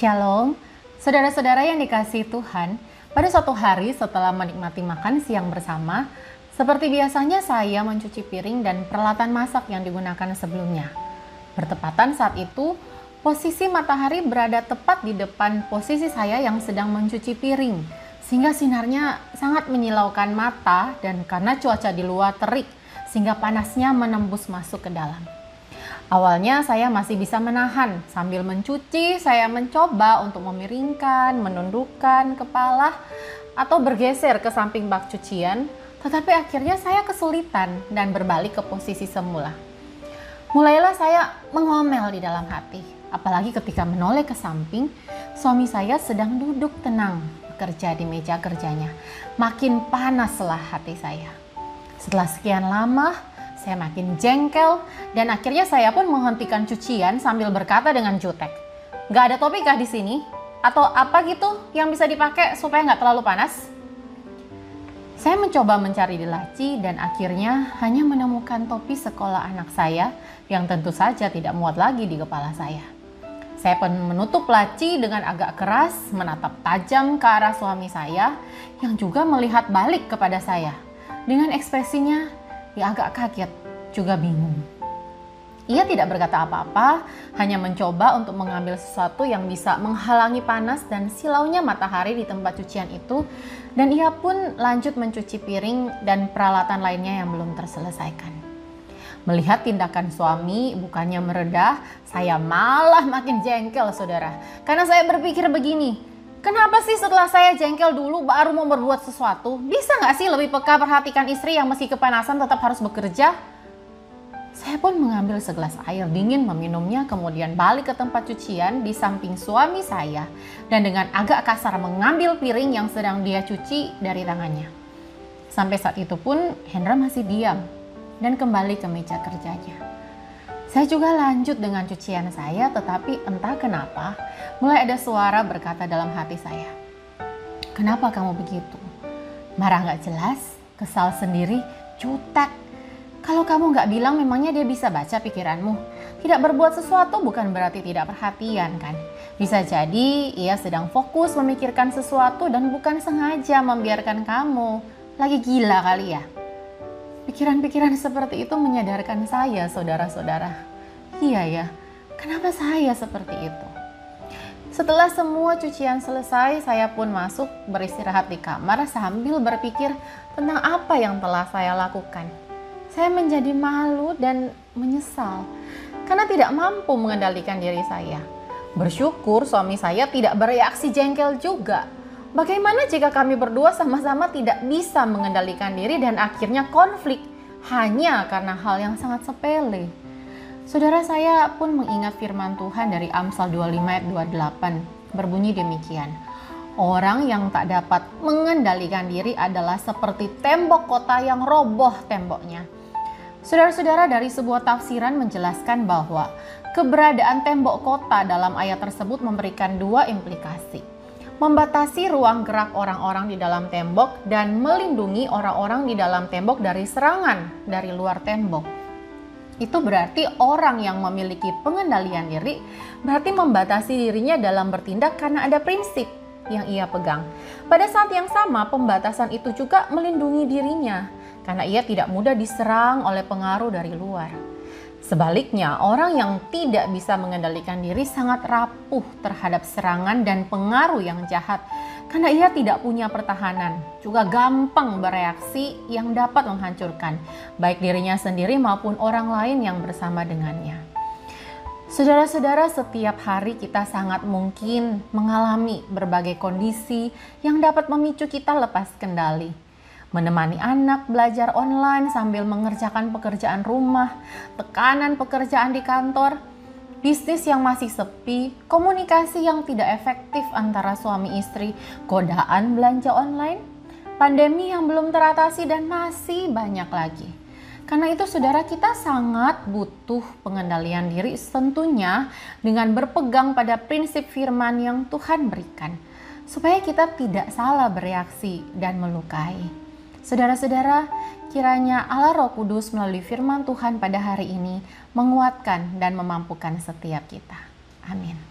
Shalom, saudara-saudara yang dikasih Tuhan. Pada suatu hari setelah menikmati makan siang bersama, seperti biasanya saya mencuci piring dan peralatan masak yang digunakan sebelumnya. Bertepatan saat itu, posisi matahari berada tepat di depan posisi saya yang sedang mencuci piring, sehingga sinarnya sangat menyilaukan mata dan karena cuaca di luar terik, sehingga panasnya menembus masuk ke dalam. Awalnya saya masih bisa menahan sambil mencuci, saya mencoba untuk memiringkan, menundukkan kepala atau bergeser ke samping bak cucian, tetapi akhirnya saya kesulitan dan berbalik ke posisi semula. Mulailah saya mengomel di dalam hati, apalagi ketika menoleh ke samping, suami saya sedang duduk tenang bekerja di meja kerjanya. Makin panaslah hati saya. Setelah sekian lama, saya makin jengkel dan akhirnya saya pun menghentikan cucian sambil berkata dengan jutek. Gak ada topi kah di sini? Atau apa gitu yang bisa dipakai supaya nggak terlalu panas? Saya mencoba mencari di laci dan akhirnya hanya menemukan topi sekolah anak saya yang tentu saja tidak muat lagi di kepala saya. Saya pun menutup laci dengan agak keras, menatap tajam ke arah suami saya yang juga melihat balik kepada saya. Dengan ekspresinya ya agak kaget, juga bingung. Ia tidak berkata apa-apa, hanya mencoba untuk mengambil sesuatu yang bisa menghalangi panas dan silaunya matahari di tempat cucian itu, dan ia pun lanjut mencuci piring dan peralatan lainnya yang belum terselesaikan. Melihat tindakan suami bukannya meredah, saya malah makin jengkel saudara. Karena saya berpikir begini, Kenapa sih setelah saya jengkel dulu baru mau berbuat sesuatu? Bisa nggak sih lebih peka perhatikan istri yang meski kepanasan tetap harus bekerja? Saya pun mengambil segelas air dingin meminumnya kemudian balik ke tempat cucian di samping suami saya dan dengan agak kasar mengambil piring yang sedang dia cuci dari tangannya. Sampai saat itu pun Hendra masih diam dan kembali ke meja kerjanya. Saya juga lanjut dengan cucian saya, tetapi entah kenapa mulai ada suara berkata dalam hati saya, Kenapa kamu begitu? Marah gak jelas, kesal sendiri, jutek. Kalau kamu gak bilang memangnya dia bisa baca pikiranmu. Tidak berbuat sesuatu bukan berarti tidak perhatian kan. Bisa jadi ia sedang fokus memikirkan sesuatu dan bukan sengaja membiarkan kamu. Lagi gila kali ya. Pikiran-pikiran seperti itu menyadarkan saya, saudara-saudara. Iya ya, kenapa saya seperti itu? Setelah semua cucian selesai, saya pun masuk beristirahat di kamar sambil berpikir tentang apa yang telah saya lakukan. Saya menjadi malu dan menyesal karena tidak mampu mengendalikan diri saya. Bersyukur suami saya tidak bereaksi jengkel juga Bagaimana jika kami berdua sama-sama tidak bisa mengendalikan diri dan akhirnya konflik hanya karena hal yang sangat sepele? Saudara saya pun mengingat firman Tuhan dari Amsal 25 ayat 28 berbunyi demikian. Orang yang tak dapat mengendalikan diri adalah seperti tembok kota yang roboh temboknya. Saudara-saudara dari sebuah tafsiran menjelaskan bahwa keberadaan tembok kota dalam ayat tersebut memberikan dua implikasi membatasi ruang gerak orang-orang di dalam tembok dan melindungi orang-orang di dalam tembok dari serangan dari luar tembok. Itu berarti orang yang memiliki pengendalian diri berarti membatasi dirinya dalam bertindak karena ada prinsip yang ia pegang. Pada saat yang sama, pembatasan itu juga melindungi dirinya karena ia tidak mudah diserang oleh pengaruh dari luar. Sebaliknya, orang yang tidak bisa mengendalikan diri sangat rapuh terhadap serangan dan pengaruh yang jahat karena ia tidak punya pertahanan, juga gampang bereaksi yang dapat menghancurkan baik dirinya sendiri maupun orang lain yang bersama dengannya. Saudara-saudara, setiap hari kita sangat mungkin mengalami berbagai kondisi yang dapat memicu kita lepas kendali menemani anak belajar online sambil mengerjakan pekerjaan rumah, tekanan pekerjaan di kantor, bisnis yang masih sepi, komunikasi yang tidak efektif antara suami istri, godaan belanja online, pandemi yang belum teratasi dan masih banyak lagi. Karena itu saudara kita sangat butuh pengendalian diri tentunya dengan berpegang pada prinsip firman yang Tuhan berikan supaya kita tidak salah bereaksi dan melukai. Saudara-saudara, kiranya Allah Roh Kudus melalui firman Tuhan pada hari ini menguatkan dan memampukan setiap kita. Amin.